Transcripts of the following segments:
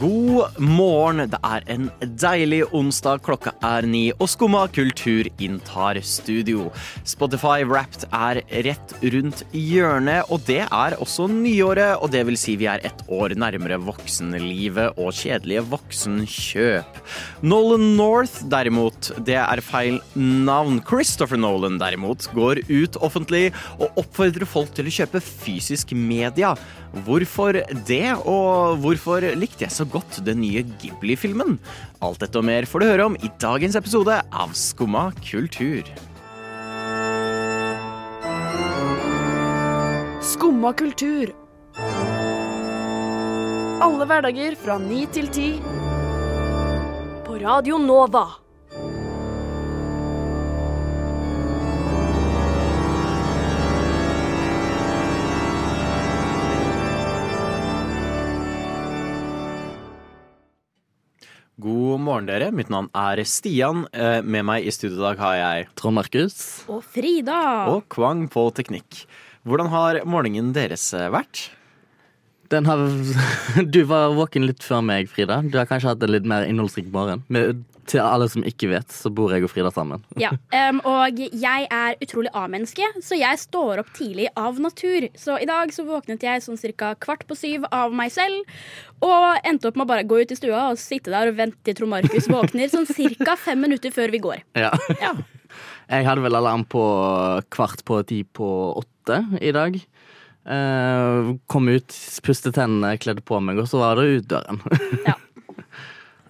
God morgen. Det er en deilig onsdag. Klokka er ni, og Skumma kultur inntar studio. Spotify Wrapped er rett rundt hjørnet, og det er også nyåret. Og det vil si vi er ett år nærmere voksenlivet og kjedelige voksenkjøp. Nolan North, derimot, det er feil navn. Christopher Nolan, derimot, går ut offentlig og oppfordrer folk til å kjøpe fysisk media. Hvorfor det, og hvorfor likte jeg så godt den nye Ghibli-filmen? Alt dette og mer får du høre om i dagens episode av Skumma kultur. Skumma kultur. Alle hverdager fra ni til ti. På Radio Nova. God morgen, dere. Mitt navn er Stian. Eh, Med meg i studio i dag har jeg Trond Markus. Og Frida. og Kvang på teknikk. Hvordan har morgenen deres eh, vært? Den har Du var våken litt før meg, Frida. Du har kanskje hatt en litt mer innholdsrik morgen. Men til alle som ikke vet, så bor jeg og Frida sammen. Ja, um, og jeg er utrolig A-menneske, så jeg står opp tidlig av natur. Så i dag så våknet jeg sånn cirka kvart på syv av meg selv, og endte opp med å bare gå ut i stua og sitte der og vente til Trond Markus våkner sånn cirka fem minutter før vi går. Ja. Ja. Jeg hadde vel alarm på kvart på ti på åtte i dag. Uh, kom ut, pustet tennene, kledde på meg, og så var det ut døren. Ja.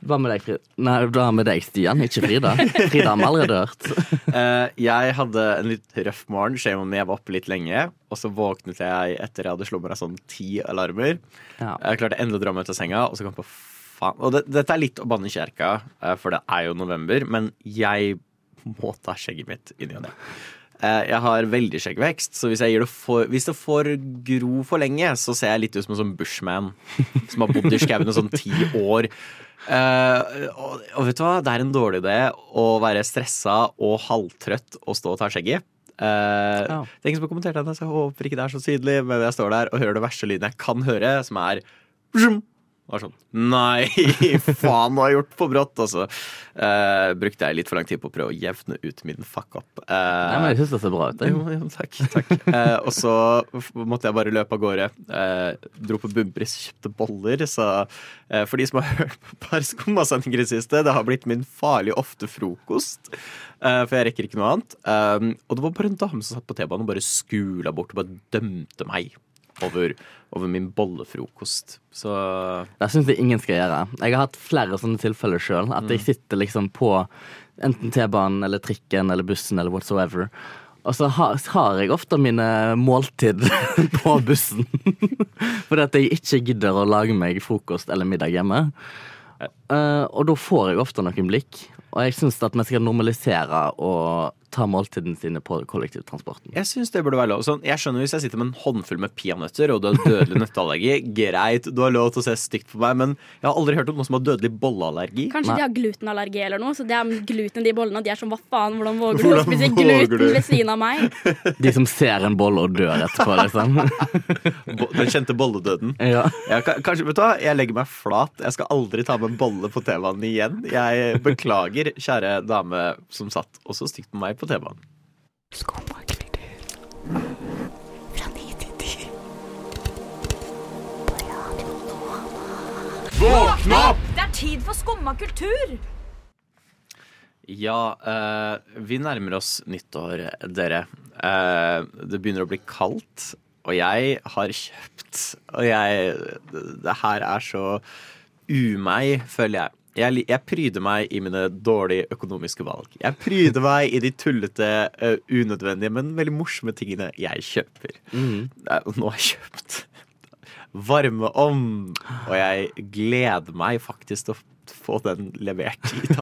Hva med deg, Frida? Nei, hva med deg, Stian? Ikke Frida? Frida har vi allerede hørt. uh, Jeg hadde en litt røff morgen, Shame om jeg var oppe litt lenge. Og så våknet jeg etter jeg hadde slumra sånn ti alarmer. Ja. Jeg klarte endelig å dra meg ut av senga, og så kom på faen Og det, dette er litt å banne i kjerka, uh, for det er jo november, men jeg må ta skjegget mitt i og Eh, Jeg har veldig skjeggvekst, så hvis, det for, hvis det får gro for lenge, så ser jeg litt ut som en sånn bushman som har bodd i skauen i sånn ti år. Eh, og, og vet du hva, det er en dårlig idé å være stressa og halvtrøtt og stå og ta skjegget. Uh, Ja. Det er ingen som har kommentert det, så jeg håper ikke det er så tydelig, men jeg står der og hører det verste lyden jeg kan høre, som er Er sånn Nei, faen, hva har jeg gjort på brått? Og så eh, brukte jeg litt for lang tid på å prøve å jevne ut min fuck up. Uh, Nei, men jeg syns det ser bra ut. jo, jo, takk. takk. Uh, og så måtte jeg bare løpe av gårde. Dro på Bumbris, kjøpte boller. Så for de som har hørt på et par skummasendinger i det siste, det har blitt min farlig ofte frokost. For jeg rekker ikke noe annet. Og det var bare en dame som satt på T-banen og bare skula bort og bare dømte meg over, over min bollefrokost. Så Det syns jeg ingen skal gjøre. Jeg har hatt flere sånne tilfeller sjøl. At Mm. jeg sitter liksom på enten T-banen eller trikken eller bussen eller whatsoever. Og så har, har jeg ofte mine måltid på bussen. Fordi at jeg ikke gidder å lage meg frokost eller middag hjemme. Eh, og da får jeg ofte noen blikk. Og jeg syns at vi skal normalisere å ta måltidene sine på kollektivtransporten. Jeg synes det burde være lov. Sånn, jeg skjønner hvis jeg sitter med en håndfull med peanøtter og du har dødelig nøtteallergi. Greit, du har lov til å se stygt på meg, men jeg har aldri hørt om noen som har dødelig bolleallergi. Kanskje de har glutenallergi eller noe, så det er gluten i de bollene. Og de er sånn hva faen, hvordan våger du å spise gluten du?» ved siden av meg? De som ser en bolle og dør etterpå, liksom. Den kjente bolledøden. Ja. Jeg, kanskje, vet du hva? Jeg legger meg flat. Jeg skal aldri ta med en bolle på T-banen igjen. Jeg beklager, kjære dame som satt også stygt på meg på T-banen. Det er tid for skumma kultur! Ja, eh, vi nærmer oss nyttår, dere. Eh, det begynner å bli kaldt, og jeg har kjøpt Og jeg Det her er så umeg, føler jeg. Jeg, jeg pryder meg i mine dårlige økonomiske valg. Jeg pryder meg i de tullete, uh, unødvendige, men veldig morsomme tingene jeg kjøper. Mm. nå har jeg kjøpt varmeovn, og jeg gleder meg faktisk til å få den levert i dag.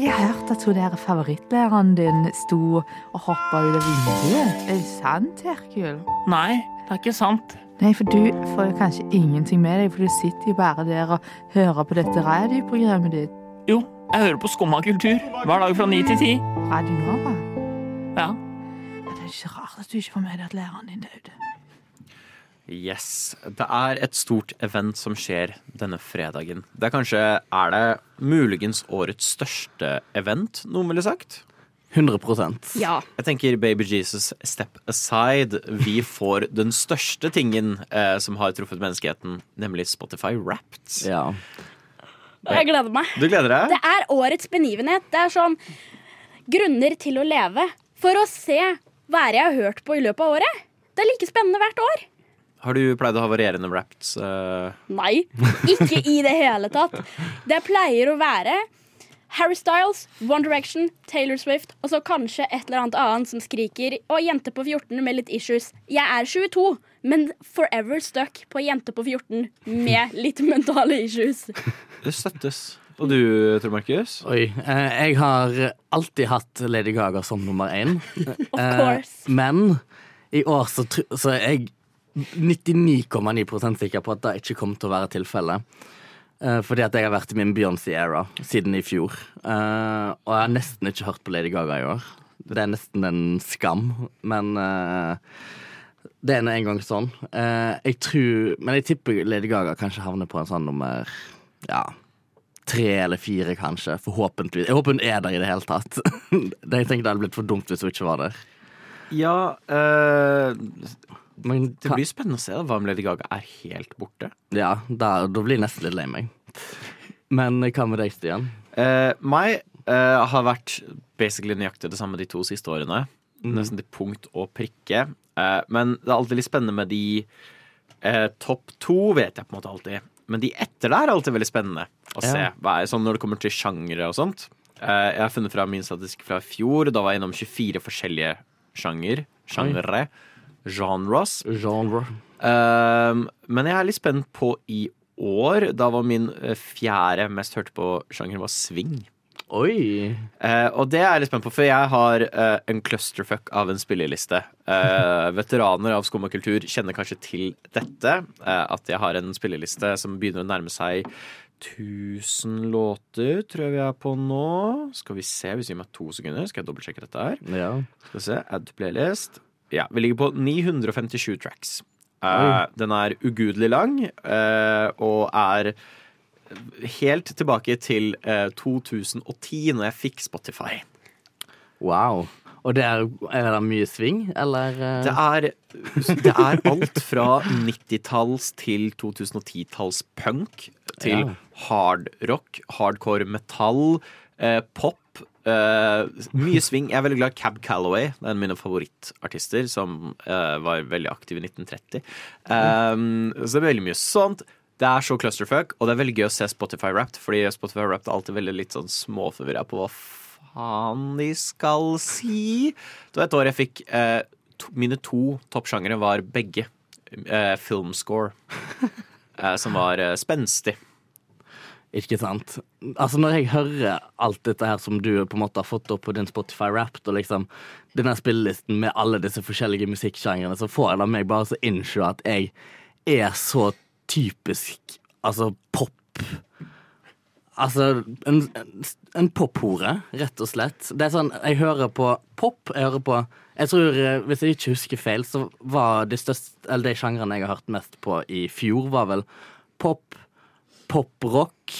Jeg har hørt at hun der favorittlæreren din sto og hoppa ut av vinduet. Er det sant, Herkul? Nei, det er ikke sant. Nei, for du får jo kanskje ingenting med deg, for du sitter jo bare der og hører på dette radioprogrammet ditt. Jo, Jeg hører på Skumma kultur hver dag fra ni til ti. Radio Nova. Ja. Ja, Det er ikke rart at du ikke får med deg at læreren din døde. Yes. Det er et stort event som skjer denne fredagen. Det er kanskje Er det muligens årets største event, noen ville sagt? 100% Ja. Jeg tenker Baby Jesus step aside. Vi får den største tingen eh, som har truffet menneskeheten, nemlig Spotify Wrapped. Ja. Jeg gleder meg. Du gleder deg? Det er årets benivenhet. Det er sånn grunner til å leve. For å se hva jeg har hørt på i løpet av året. Det er like spennende hvert år. Har du pleid å ha varierende wrapped? Uh... Nei, ikke i det hele tatt. Det pleier å være Harry Styles, One Direction, Taylor Swift og så kanskje et eller annet annet som skriker Og jente på 14 med litt issues. Jeg er 22, men forever stuck på jente på 14 med litt mentale issues. Det støttes. Og du, Tor Markus? Oi. Eh, jeg har alltid hatt Lady Gaga som nummer én. Of Eh, course. men i år så, så er jeg 99,9% sikker på at det ikke kommer til å være tilfellet. Eh, fordi at jeg har vært i min Beyoncé-era siden i fjor. Eh, og jeg har nesten ikke hørt på Lady Gaga i år. Det er nesten en skam, men eh, det er nå en gang sånn. Jeg tror Men jeg tipper Lady Gaga kanskje havner på en sånn nummer ja, tre eller fire, kanskje. Forhåpentligvis. Jeg håper hun er der i det hele tatt. Det- jeg det hadde blitt for dumt hvis hun ikke var der. Ja eh, Men Det blir spennende å se da, hva om Lady Gaga er helt borte. Ja, da, da blir jeg nesten litt lei meg. Men hva med deg, Stian? Uh, meg uh, har vært basically nøyaktig det samme de to siste årene. Nesten til punkt og prikke. Uh, men det er alltid litt spennende med de eh, topp to, vet jeg på en måte alltid. Men de etter der er alltid veldig spennende å se. Ja. Hva er, sånn når det kommer til sjangere og sånt. Eh, jeg har funnet fra min statistikk fra i fjor. Da var jeg innom 24 forskjellige sjanger. Sjangere. Genres. Genre. Um, men jeg er litt spent på i år. Da var min eh, fjerde mest hørte på sjanger var swing. Oi. Uh, og det er jeg litt spent på, for jeg har uh, en clusterfuck av en spilleliste. Uh, veteraner av skum og kultur kjenner kanskje til dette. at jeg har en spilleliste som begynner å nærme seg 1000 låter, tror jeg vi er på nå. Skal vi se, hvis vi gir meg to sekunder, skal jeg dobbeltsjekke dette her. Ja. Skal vi se, add playlist. Ja, vi ligger på 957 tracks. Uh, den er ugudelig lang, uh, og er helt tilbake til uh, 2010, når jeg fikk Spotify. Wow. Og det er, er det mye sving, eller? eh? Det er, det er alt fra 90-talls til 2010-talls punk til Ja. hardrock, hardcore metall, eh, pop. Eh, mye sving. Jeg er veldig glad i Cab Calloway. Det er en av mine favorittartister, som uh, var veldig aktiv i 1930. Um, så det er veldig mye sånt. Det er så clusterfuck, og det er veldig gøy å se Spotify Wrapped, fordi Spotify Wrapped er alltid veldig litt sånn småforvirra på hva faen de skal si. Det var et år jeg fikk uh, to, Mine to toppsjangere var begge filmscore, som var spenstig. Ikke sant? Altså Når jeg hører alt dette her som du på en måte har fått opp på din Spotify Wrapped, og liksom denne spillelisten med alle disse forskjellige musikksjangrene, så får jeg da meg bare så innse at jeg er så typisk altså pop. Altså en, en pophore, rett og slett. Det er sånn, Jeg hører på pop. Jeg hører på Jeg tror, eh, hvis jeg ikke husker feil, så var de største Eller de sjangrene jeg har hørt mest på i fjor, var vel pop, poprock.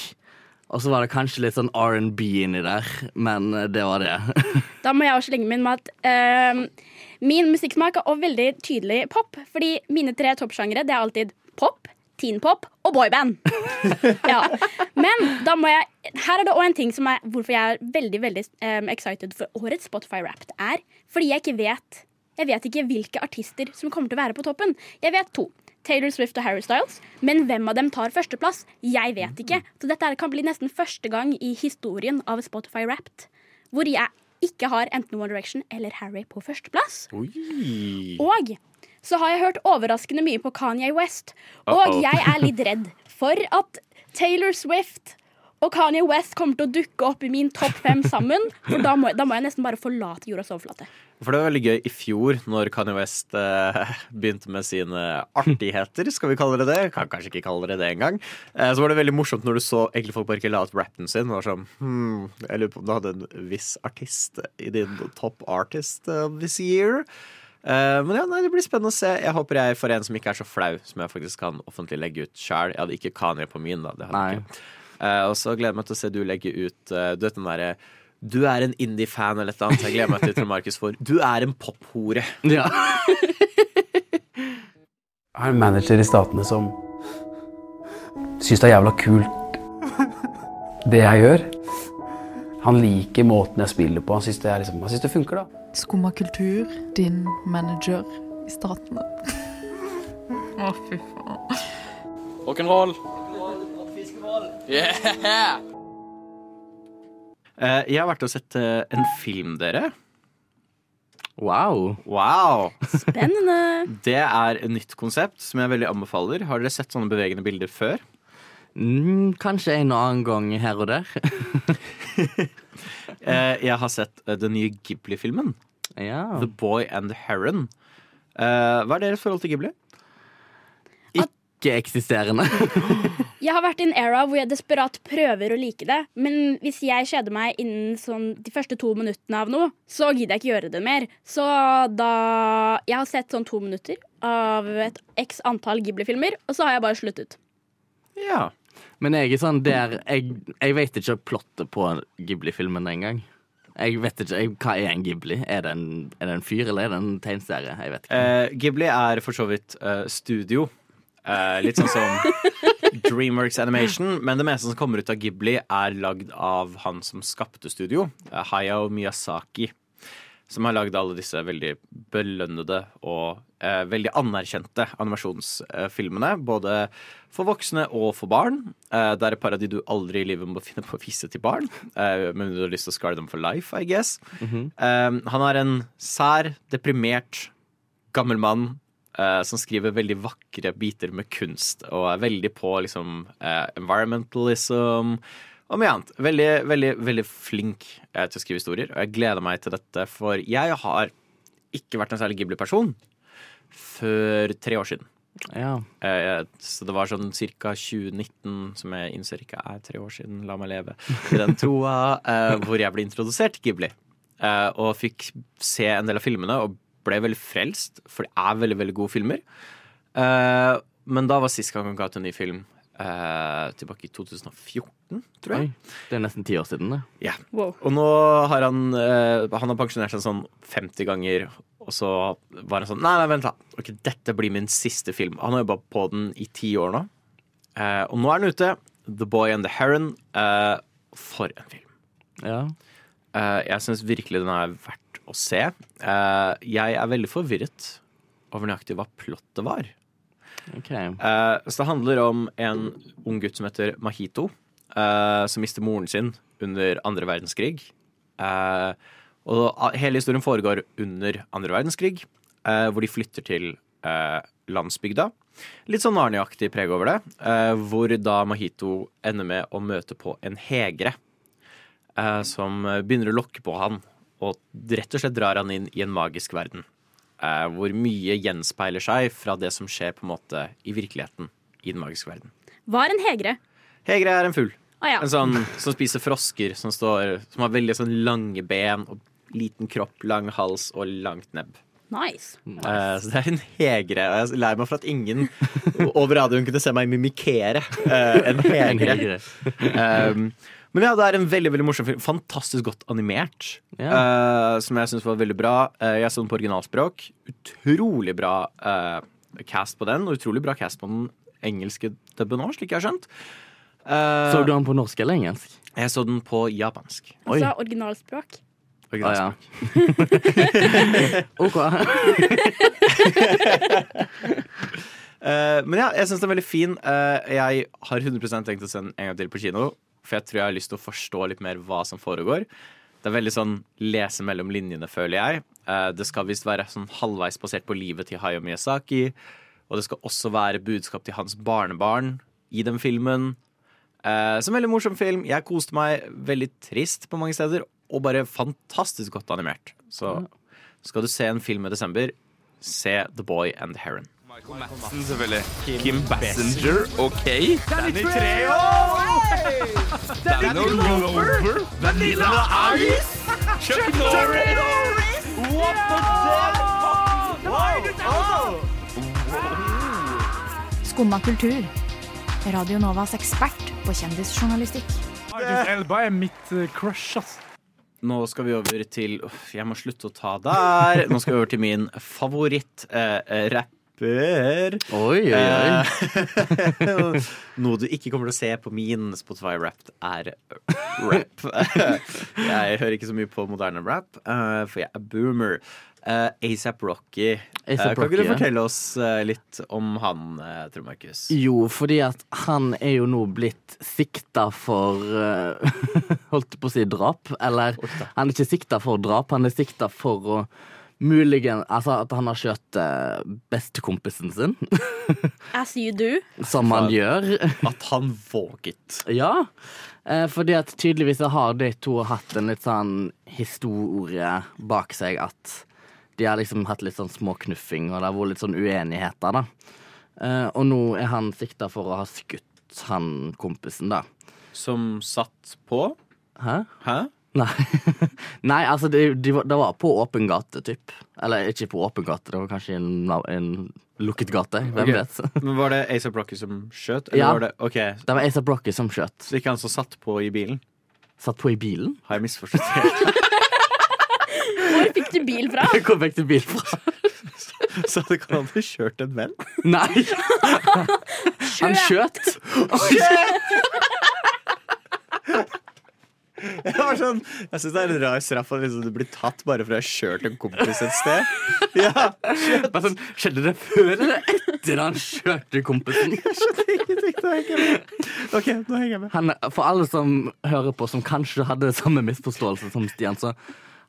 Og så var det kanskje litt sånn R&B inni der, men eh, det var det. Da må jeg også slenge min med at uh, min musikksmak er også veldig tydelig pop. Fordi mine tre toppsjangre er alltid pop, teenpop og boyband. ja. Men da må jeg Her er det òg en ting som er hvorfor jeg er veldig veldig um, excited for årets Spotify Wrapped, er fordi jeg ikke vet Jeg vet ikke hvilke artister som kommer til å være på toppen. Jeg vet to. Taylor Swift og Harry Styles. Men hvem av dem tar førsteplass? Jeg vet ikke. Så dette kan bli nesten første gang i historien av Spotify Wrapped hvor jeg ikke har enten One Direction eller Harry på førsteplass. Og så har jeg hørt overraskende mye på Kanye West. Og jeg er litt redd for at Taylor Swift og Kanye West kommer til å dukke opp i min topp fem sammen. For da må, da må jeg nesten bare forlate jordas overflate. For det var veldig gøy i fjor, når Kanye West eh, begynte med sine artigheter, skal vi kalle det det. Kan kanskje ikke kalle det det engang. Eh, så var det veldig morsomt når du så egentlig folk bare ikke la ut rappen sin. og var sånn, hmm, Jeg lurer på om du hadde en viss artist i din top artist of this year. Eh, men ja, nei, det blir spennende å se. Jeg håper jeg får en som ikke er så flau, som jeg faktisk kan offentlig legge ut sjøl. Jeg hadde ikke Kanye på min, da. Det hadde jeg ikke. Eh, og så gleder jeg meg til å se du legge ut eh, Du vet den derre du er en indie-fan eller et eller annet. Jeg gleder meg til Trond Markus for Du er en pophore. Ja. Jeg har en manager i Statene som syns det er jævla kult det jeg gjør. Han liker måten jeg spiller på. Han syns det, er liksom, han synes det funker, da. Skumma kultur, din manager i Statene. Å, fy faen. Rock'n'roll. Yeah! Eh, jeg har vært og sett eh, en film, dere. Wow. Wow! Spennende. Det er et nytt konsept som jeg veldig anbefaler. Har dere sett sånne bevegende bilder før? Mm, kanskje en og annen gang her og der. Eh, jeg har sett den nye Ghibli-filmen. Ja. The Boy and the Heron. Eh, hva er deres forhold til Ghibli? Ikke eksisterende. Jeg har vært i en era hvor jeg desperat prøver å like det. Men hvis jeg kjeder meg innen sånn de første to minuttene av noe, så gidder jeg ikke gjøre det mer. Så da Jeg har sett sånn to minutter av et x antall Ghibli-filmer, og så har jeg bare sluttet. Ja. Men jeg er sånn der Jeg, jeg vet ikke plottet på Ghibli-filmen engang. Jeg vet ikke, jeg, Hva er en Ghibli? Er det en, er det en fyr, eller er det en tegnserie? Jeg vet ikke. Eh, Ghibli er for så vidt uh, studio. Uh, litt sånn som Dreamworks Animation. Men det meste som kommer ut av Ghibli, er lagd av han som skapte studio, eh, Hayao Miyazaki. Som har lagd alle disse veldig belønnede og eh, veldig anerkjente animasjonsfilmene. Både for voksne og for barn. Eh, det er et par av de du aldri i livet må finne på å vise til barn. Eh, men du har lyst til å scar them for life, I guess. Eh, han er en sær, deprimert, gammel mann eh, som skriver veldig vakre biter med kunst, og er veldig på liksom uh, environmentalism og mye annet. Veldig, veldig, veldig flink uh, til å skrive historier, og jeg gleder meg til dette, for jeg har ikke vært en særlig Ghibli-person før tre år siden. Ja. Så det var sånn ca. 2019, som jeg innser ikke er tre år siden, la meg leve i den troa, hvor jeg ble introdusert til Ghibli. Og fikk se en del av filmene og ble veldig frelst, for det er veldig, veldig gode filmer. Eh, men da var sist gang han ga ut en ny film eh, tilbake i 2014, tror jeg. Oi, det er nesten ti år siden, det. Ja. Wow. Og nå har han eh, Han har pensjonert seg sånn 50 ganger, og så var han sånn Nei, nei, vent, da. Ok, dette blir min siste film. Han har jobba på den i ti år nå. Eh, og nå er den ute. The Boy and the Heron. Eh, for en film. Ja. Eh, jeg syns virkelig den er verdt å se. Eh, jeg er veldig forvirret over nøyaktig hva plottet var. Okay. Eh, så det handler om en ung gutt som heter Mahito, eh, som mister moren sin under andre verdenskrig. Og hele historien foregår under andre verdenskrig, hvor de flytter til landsbygda. Litt sånn Narnia-aktig preg over det, hvor da Mahito ender med å møte på en hegre. som begynner å lokke på han, og rett og slett drar han inn i en magisk verden. Eh, hvor mye gjenspeiler seg fra det som skjer på en måte i virkeligheten i den magiske verden. Hva er en hegre. Hegre er en fugl. Ah, ja. En sånn som spiser frosker, som, står, som har veldig sånn lange ben og liten kropp, lang hals og langt nebb. Nice. Eh, så det er en hegre. Og jeg lærer meg for at ingen over radioen kunne se meg mimikere uh, en hegre. hegre. um, men ja, det er en veldig veldig morsom film. Fantastisk godt animert. eh, som jeg syns var veldig bra. Uh, jeg så den på originalspråk. Utrolig bra uh, cast på den, og utrolig bra cast på den engelske dubben òg, slik jeg har skjønt. Eh, Så du den på norsk eller engelsk? Jeg så den på japansk. Han Altså originalspråk. Originalspråk. OK. Eh, men ja, jeg syns den er veldig fin. Eh, jeg har 100% tenkt å se den en gang til på kino. For jeg tror jeg har lyst til å forstå litt mer hva som foregår. Det er veldig sånn lese mellom linjene, føler jeg. Eh, det skal visst være sånn halvveis basert på livet til Hayao Miyazaki. Og det skal også være budskap til hans barnebarn i den filmen. Eh, som veldig morsom film. Jeg koste meg veldig trist på mange steder, og bare fantastisk godt animert. Så skal du se en film i desember, se The Boy and the Heron. Madsen, selvfølgelig. Kim Bassinger, OK. Danny Treo! Danny Glover. Vanilla Ice. Chuck Norris. What the fuck? Skumma kultur. Radio Novas ekspert på kjendisjournalistikk. Idris Elba er mitt eh, crush, ass. Nå skal vi over til Uff, jeg må slutte å ta der. Nå skal vi over til min favoritt-rapper. Oi, oi, oi. Noe du ikke kommer til å se på min Spotify-rap, er rap. jeg hører ikke så mye på moderne rap, eh, for jeg er boomer. Uh, ASAP Rocky. Uh, kan ikke du fortelle oss uh, litt om han, uh, Trond Markus? Jo, fordi at han er jo nå blitt sikta for eh, Holdt på å si drap. Eller han er ikke sikta for drap, han er sikta for å muligens Altså at han har skjøtt uh, bestekompisen sin, As you do. som han gjør. At han våget. Ja. eh, fordi at tydeligvis har de to hatt en litt sånn historie bak seg at de har liksom hatt litt sånn småknuffing, og det har vært litt sånn uenigheter, da. Eh, og nå er han sikta for å ha skutt han kompisen, da. Som satt på? Hæ? Hæ? Nei, Nei altså det, de, var- var på åpen gate, typ. Eller ikke på åpen gate, det var kanskje en, en lukket gate. Hvem okay. vet? Men Var det ASAP Rocky som skjøt? Eller Ja. var det, okay. Det var ASAP Rocky som skjøt. Så ikke han som satt på i bilen? Satt på i bilen? Har jeg misforstått helt? Hvor fikk du bil fra? Hvor fikk du bil fra? Så det kan han ha kjørt en venn? Nei! Han skjøt. skjøt. Jeg var sånn, jeg syns det er en rar straff at liksom du blir tatt bare for å ha kjørt en kompis et sted. Ja, sånn, Skjedde det før eller etter han kjørte kompisen? OK, nå henger jeg med. Han, for alle som hører på, som kanskje hadde samme misforståelse som Stian, så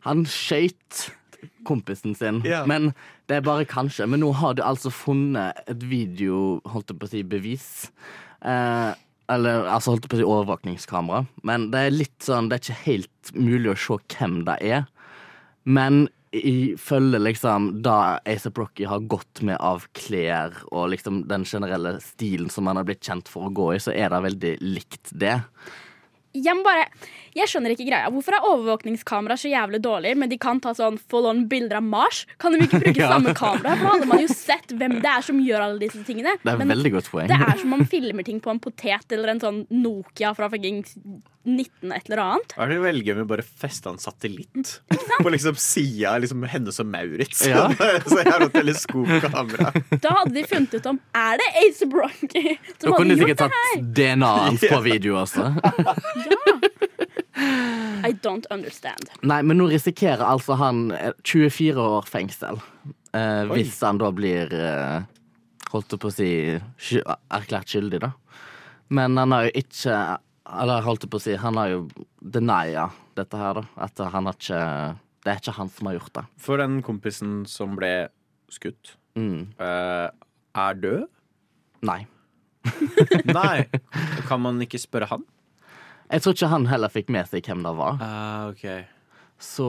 han skøyt kompisen sin. Ja. Men det er bare kanskje. Men nå har du altså funnet et video, holdt jeg på å si, bevis. Eh, eller altså holdt på å si overvåkningskamera. Men det er litt sånn, det er ikke helt mulig å se hvem det er. Men ifølge liksom da ASAP Rocky har gått med av klær og liksom den generelle stilen som han har blitt kjent for å gå i, så er det veldig likt det. Jeg bare, jeg skjønner ikke greia. Hvorfor er overvåkningskamera så jævlig dårlig, men de kan ta sånn full on bilder av Mars? Kan de ikke bruke Ja. samme kamera? For da hadde man jo sett hvem det er som gjør alle disse tingene. Det er Men veldig godt poeng. Det er som om man filmer ting på en potet eller en sånn Nokia fra fucking 19 et eller annet. Hva er det du velger med bare feste en satellitt på liksom sida av liksom Hennes som Maurits? Ja. Så jeg har noe teleskopkamera. Da hadde de funnet ut om er det Ace Bronky Da som kunne hadde de gjort sikkert det tatt her. DNA-et hans på video også. ja. I don't understand. Nei, men nå risikerer altså han eh, 24 år fengsel. Eh, hvis han da blir eh, Holdt på å si erklært skyldig, da. Men han har jo ikke Eller holdt jeg på å si, han har jo denia dette her, da. At han har ikke Det er ikke han som har gjort det. For den kompisen som ble skutt, Mm. eh, er død? Nei. Nei. Kan man ikke spørre han? Jeg tror ikke han heller fikk med seg hvem det var. Uh, okay. Så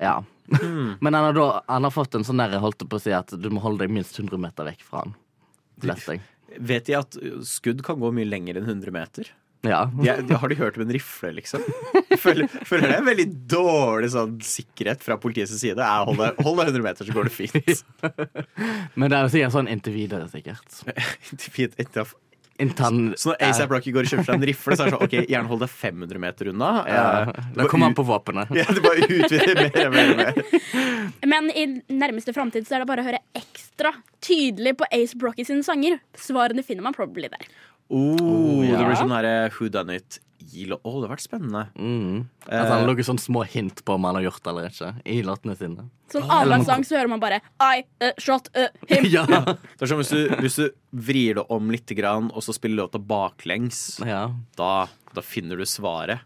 ja. Men han har, da, han har fått en sånn der, holdt på å si, at du må holde deg minst 100 meter vekk fra han. Leste jeg. Vet de at skudd kan gå mye lenger enn 100 meter? Ja. De, de, har de hørt om en rifle, liksom? Føler, føler det er veldig dårlig sånn, sikkerhet fra politiets side. Hold deg 100 meter, så går det fint. Men det er jo sikkert sånn inntil videre, sikkert. Inntil- Inntil Så når ASAP Rocky går og kjøper seg en rifle, så er det sånn OK, gjerne hold deg 500 meter unna. Ja, Eh, Da kommer han på våpenet. Ja, det bare utvider mer og mer. mer. Men i nærmeste framtid så er det bare å høre ekstra tydelig på Ace Brocky sine sanger. Svarene finner man probably der. Oh, ja. Det blir sånn her Who Done It i Å, oh, det har vært spennende. Mm. Eh, At han har laget sånne små hint på om han har gjort det eller ikke, i låtene sine. Sånn Eller annenhver sang så hører man bare I uh, shot uh, him. Ja. Det er sånn hvis du, hvis du vrir det om litt, grann, og så spiller låta baklengs, Ja. da, da finner du svaret.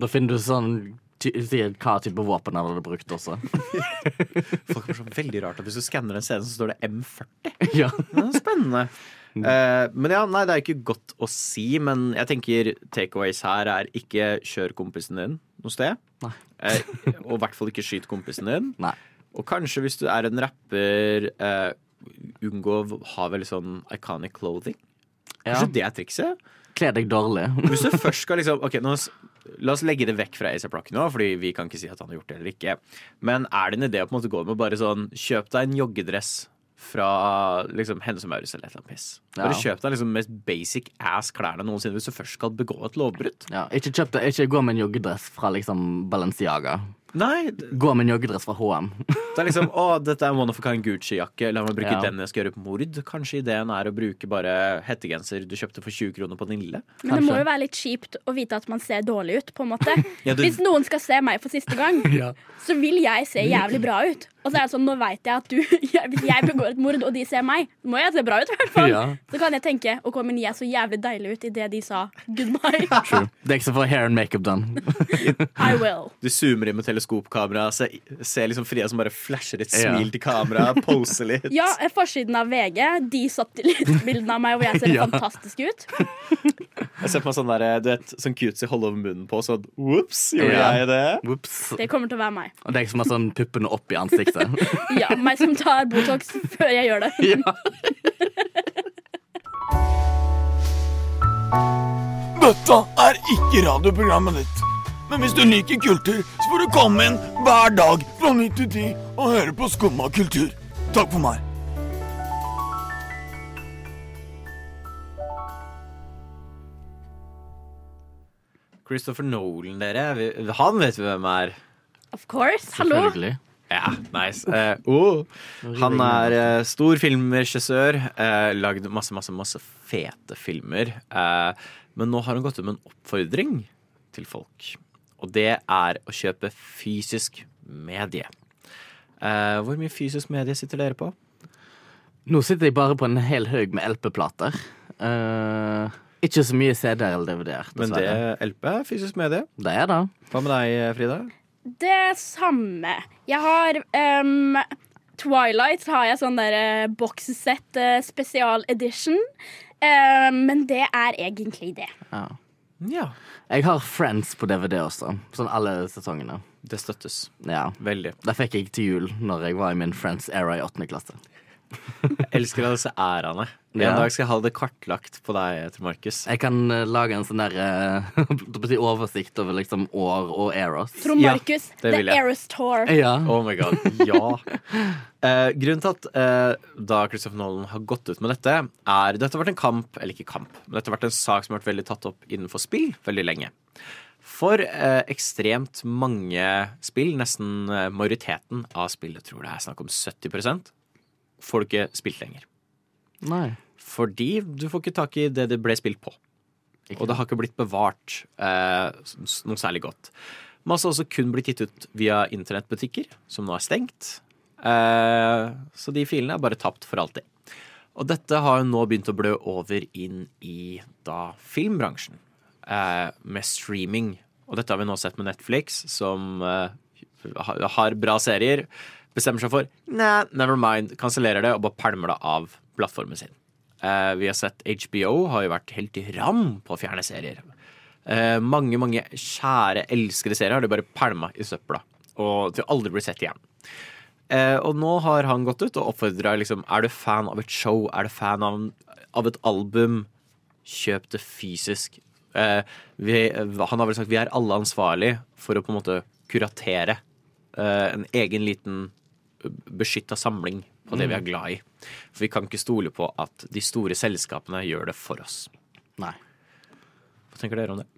Da finner du sånn hva type våpen han hadde brukt også. Folk er så veldig rart at Hvis du skanner en scene, så står det M40. ja. Det er spennende. Eh, men ja, nei, det er ikke godt å si, men jeg tenker takeaways her er ikke kjør kompisen din noe sted. Eh, og i hvert fall ikke skyt kompisen din. Nei. Og kanskje hvis du er en rapper, uh, unngå å ha veldig sånn iconic clothing. Kanskje Ja. det er trikset? Kle deg dårlig. Hvis du først skal liksom Ok, nå, La oss legge det vekk fra Asa Rocky nå, Fordi vi kan ikke si at han har gjort det eller ikke. Men er det en idé å på en måte gå med bare sånn Kjøp deg en joggedress fra liksom Hennes og Maurits eller et eller annet piss. Bare Ja. kjøp deg liksom mest basic ass klærne noensinne hvis du først skal begå et lovbrudd. Ja, ikke, kjøp det, ikke gå med en joggedress fra liksom Balenciaga. Nei. Gå med en joggedress fra HM. Det er liksom Å, dette er one of a kind Gucci-jakke. La meg bruke Ja. den jeg skal gjøre på mord. Kanskje ideen er å bruke bare hettegenser du kjøpte for 20 kroner på Nille? Men det må jo være litt kjipt å vite at man ser dårlig ut, på en måte. Ja, du- Hvis noen skal se meg for siste gang, Ja. så vil jeg se jævlig bra ut. Og så er det sånn, nå veit jeg at du Hvis jeg begår et mord, og de ser meg, må jeg se bra ut, i hvert fall. Ja. Så kan jeg tenke OK, men jeg så jævlig deilig ut idet de sa goodbye. True. Det er ikke så for hair and makeup done. I will. Du zoomer inn med teleskopkamera, ser, ser liksom Fria som bare flasher et Ja. smil til kamera, poser litt. Ja, forsiden av VG, de satte litt bildene av meg hvor jeg ser Ja. fantastisk ut. Jeg ser på meg sånn der, du vet, sånn cutesy holde over munnen på, sånn ops, gjorde Ja. jeg det? Whoops. Det kommer til å være meg. Og deg som har sånn puppene opp i ansiktet. Ja, meg som tar Botox før jeg gjør det. Dette er ikke radioprogrammet ditt. Men hvis du liker kultur, så får du komme inn hver dag fra 9 til 10 og høre på Skumma kultur. Takk for meg. Christopher Nolan, dere. Han vet vi hvem er. Of course. Hallo. Ja, nice. Uh, oh. Han er uh, stor filmregissør. Uh, lagd masse, masse, masse fete filmer. Men nå har han gått ut med en oppfordring til folk. Og det er å kjøpe fysisk medie. Hvor mye fysisk medie sitter dere på? Nå sitter jeg bare på en hel haug med LP-plater. Ikke så mye CD-er eller DVD-er. Men det. LP er fysisk medie. Det er det. Hva med deg, Frida? Det samme. Jeg har um, Twilight har jeg sånn der uh, boxsett uh, spesial edition. Ehm, men det er egentlig det. Ja. Jeg har Friends på DVD også. Sånn alle sesongene. Det støttes. Ja. Veldig. Det fikk jeg til jul når jeg var i min Friends-era i åttende klasse. Elsker alle disse æraene. En Ja. dag skal jeg ha det kartlagt på deg, Tor Markus. Jeg kan eh, lage en sånn der eh, å oversikt over liksom år og eras. Trond Markus, det The Eros jeg. Eras Tour. Ja. Oh my god, ja. Eh, grunnen til at eh, da Christopher Nolan har gått ut med dette, er Dette har vært en kamp, eller ikke kamp, men dette har vært en sak som har vært veldig tatt opp innenfor spill veldig lenge. For eh, ekstremt mange spill, nesten majoriteten av spill, jeg tror det er snakk om 70 får du ikke spilt lenger. Nei. Fordi du får ikke tak i det det ble spilt på. Og det har ikke blitt bevart eh, noe særlig godt. Masse har også kun blitt gitt ut via internettbutikker, som nå er stengt. Eh, så de filene er bare tapt for alltid. Og dette har jo nå begynt å blø over inn i da filmbransjen, eh, med streaming. Og dette har vi nå sett med Netflix, som eh, har bra serier. Bestemmer seg for nei, never mind, kansellerer det og bare pælmer det av plattformen sin. Eh, vi har sett HBO har jo vært helt i ram på å fjerne serier. Eh, mange, mange kjære, elskede serier har de bare pælma i søpla. Og til aldri blir sett igjen. Eh, og nå har han gått ut og oppfordra liksom, Er du fan av et show, er du fan av, av et album, kjøp det fysisk. Eh, vi, han har vel sagt vi er alle ansvarlig for å på en måte kuratere eh, en egen liten beskytta samling på det vi er glad i. For vi kan ikke stole på at de store selskapene gjør det for oss. Nei. Hva tenker dere om det?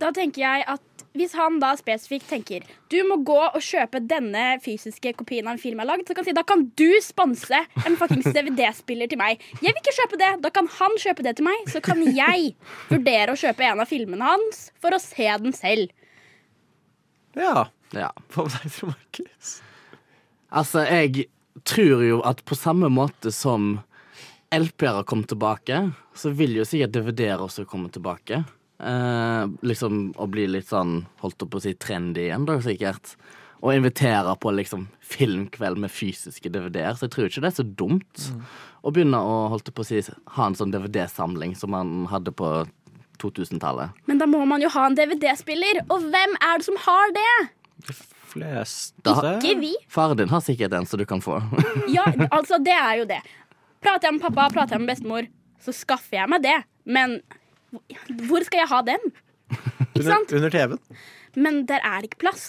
Da tenker jeg at hvis han da spesifikt tenker du må gå og kjøpe denne fysiske kopien av en film jeg har lagd, så kan han si da kan du sponse en fuckings DVD-spiller til meg. Jeg vil ikke kjøpe det. Da kan han kjøpe det til meg. Så kan jeg vurdere å kjøpe en av filmene hans for å se den selv. Ja. ja. Hva med deg, Trond Markus? Altså, jeg tror jo at på samme måte som LP-er har kommet tilbake, så vil jo sikkert DVD-er også komme tilbake. Eh, liksom å bli litt sånn, holdt opp å si, trendy igjen, da, sikkert. Og invitere på liksom filmkveld med fysiske DVD-er, så jeg tror ikke det er så dumt å begynne å holdt på å si, ha en sånn DVD-samling som man hadde på 2000-tallet. Men da må man jo ha en DVD-spiller, og hvem er det som har det? Fleste Ikke vi. Faren din har sikkert en så du kan få. Ja, altså, det er jo det. Prater jeg med pappa, prater jeg med bestemor, så skaffer jeg meg det. Men hvor skal jeg ha den? Ikke Under, under TV-en. Men der er det ikke plass.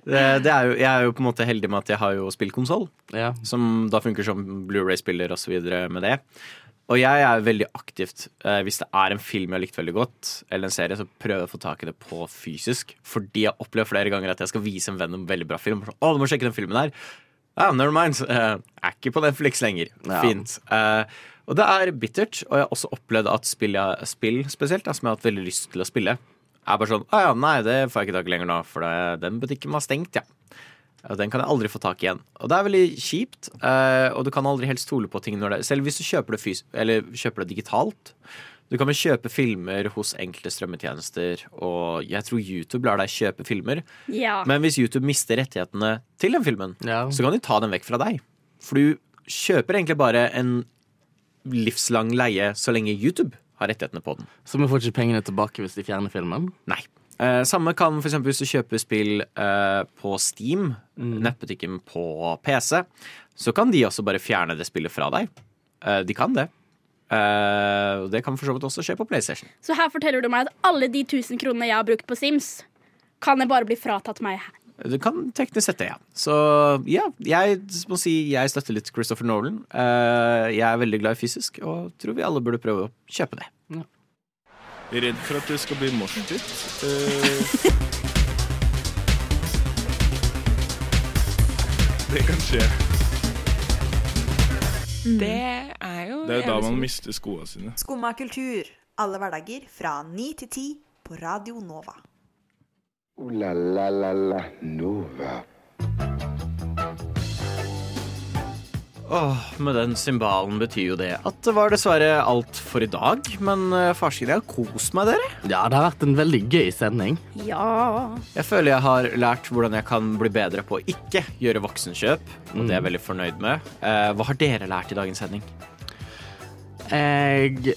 Det, det er jo, jeg er jo på en måte heldig med at jeg har jo spillkonsoll, Ja. som da funker som Blu-ray-spiller osv. med det. Og jeg er veldig aktivt eh, Hvis det er en film jeg har likt veldig godt, eller en serie, så prøver jeg å få tak i det på fysisk. Fordi jeg opplever flere ganger at jeg skal vise en venn en veldig bra film. Sånn, Å, du må sjekke den filmen her. Ja, never mind. Eh, er ikke på Netflix lenger. Ja. Fint. Eh, og det er bittert. Og jeg har også opplevd at spill, jeg- spill spesielt, da, som jeg har hatt veldig lyst til å spille, er bare sånn Å ja, nei, det får jeg ikke tak i lenger nå, for det, den butikken var stengt, ja. Og den kan jeg aldri få tak i igjen. Og det er veldig kjipt, eh, og du kan aldri helt stole på ting når det Selv hvis du kjøper det, fys eller kjøper det digitalt. Du kan vel kjøpe filmer hos enkelte strømmetjenester, og jeg tror YouTube lar deg kjøpe filmer. Ja. Men hvis YouTube mister rettighetene til den filmen, Ja. så kan de ta den vekk fra deg. For du kjøper egentlig bare en livslang leie så lenge YouTube har rettighetene på den. Så vi får ikke pengene tilbake hvis de fjerner filmen? Nei. Eh, samme kan for eksempel hvis du kjøper spill eh, på Steam, Mm. nettbutikken på PC, så kan de også bare fjerne det spillet fra deg. Eh, de kan det. Eh, det kan for så vidt også skje på PlayStation. Så her forteller du meg at alle de 1000 kronene jeg har brukt på Sims, kan jeg bare bli fratatt meg her. Du kan teknisk sett det, ja. Så ja, jeg må si jeg støtter litt Christopher Nolan. Eh, jeg er veldig glad i fysisk, og tror vi alle burde prøve å kjøpe det. Redd for at det skal bli morsdytt. Uh, det kan skje. Det er jo Det er da man mister skoene sine. Skumma kultur. Alle hverdager fra ni til ti på Radio Nova. Uh, la la la la Nova. Åh, med den symbalen betyr jo det at det var dessverre alt for i dag. Men uh, jeg har kost meg, dere. Ja, det har vært en veldig gøy sending. Ja. Jeg føler jeg har lært hvordan jeg kan bli bedre på å ikke gjøre voksenkjøp. Og det er jeg veldig fornøyd med. Eh, hva har dere lært i dagens sending? Jeg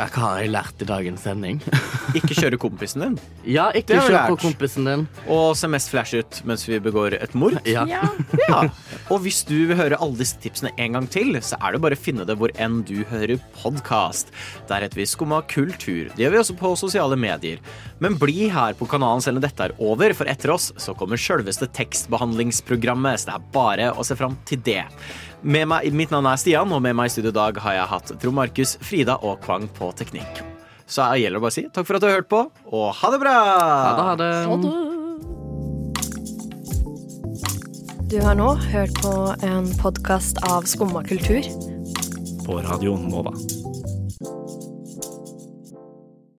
ja, Hva har jeg lært i dagens sending? Ikke kjøre kompisen din. Ja, ikke kjøre kjør på kompisen din. Og se mest flash ut mens vi begår et mord. Ja. Ja. Ja. Og hvis du vil høre alle disse tipsene en gang til, så er det bare å finne det hvor enn du hører podkast. Der heter vi Skumma kultur. Det gjør vi også på sosiale medier. Men bli her på kanalen selv om dette er over, for etter oss så kommer sjølveste tekstbehandlingsprogrammet, så det er bare å se fram til det. Med meg, mitt navn er Stian, og med meg i studio i dag har jeg hatt Trond Markus, Frida og Kvang på teknikk. Så gjelder det bare å si takk for at du har hørt på, og ha det bra! Ha det, ha det. Du har nå hørt på en podkast av Skumma kultur. På Radio Nova.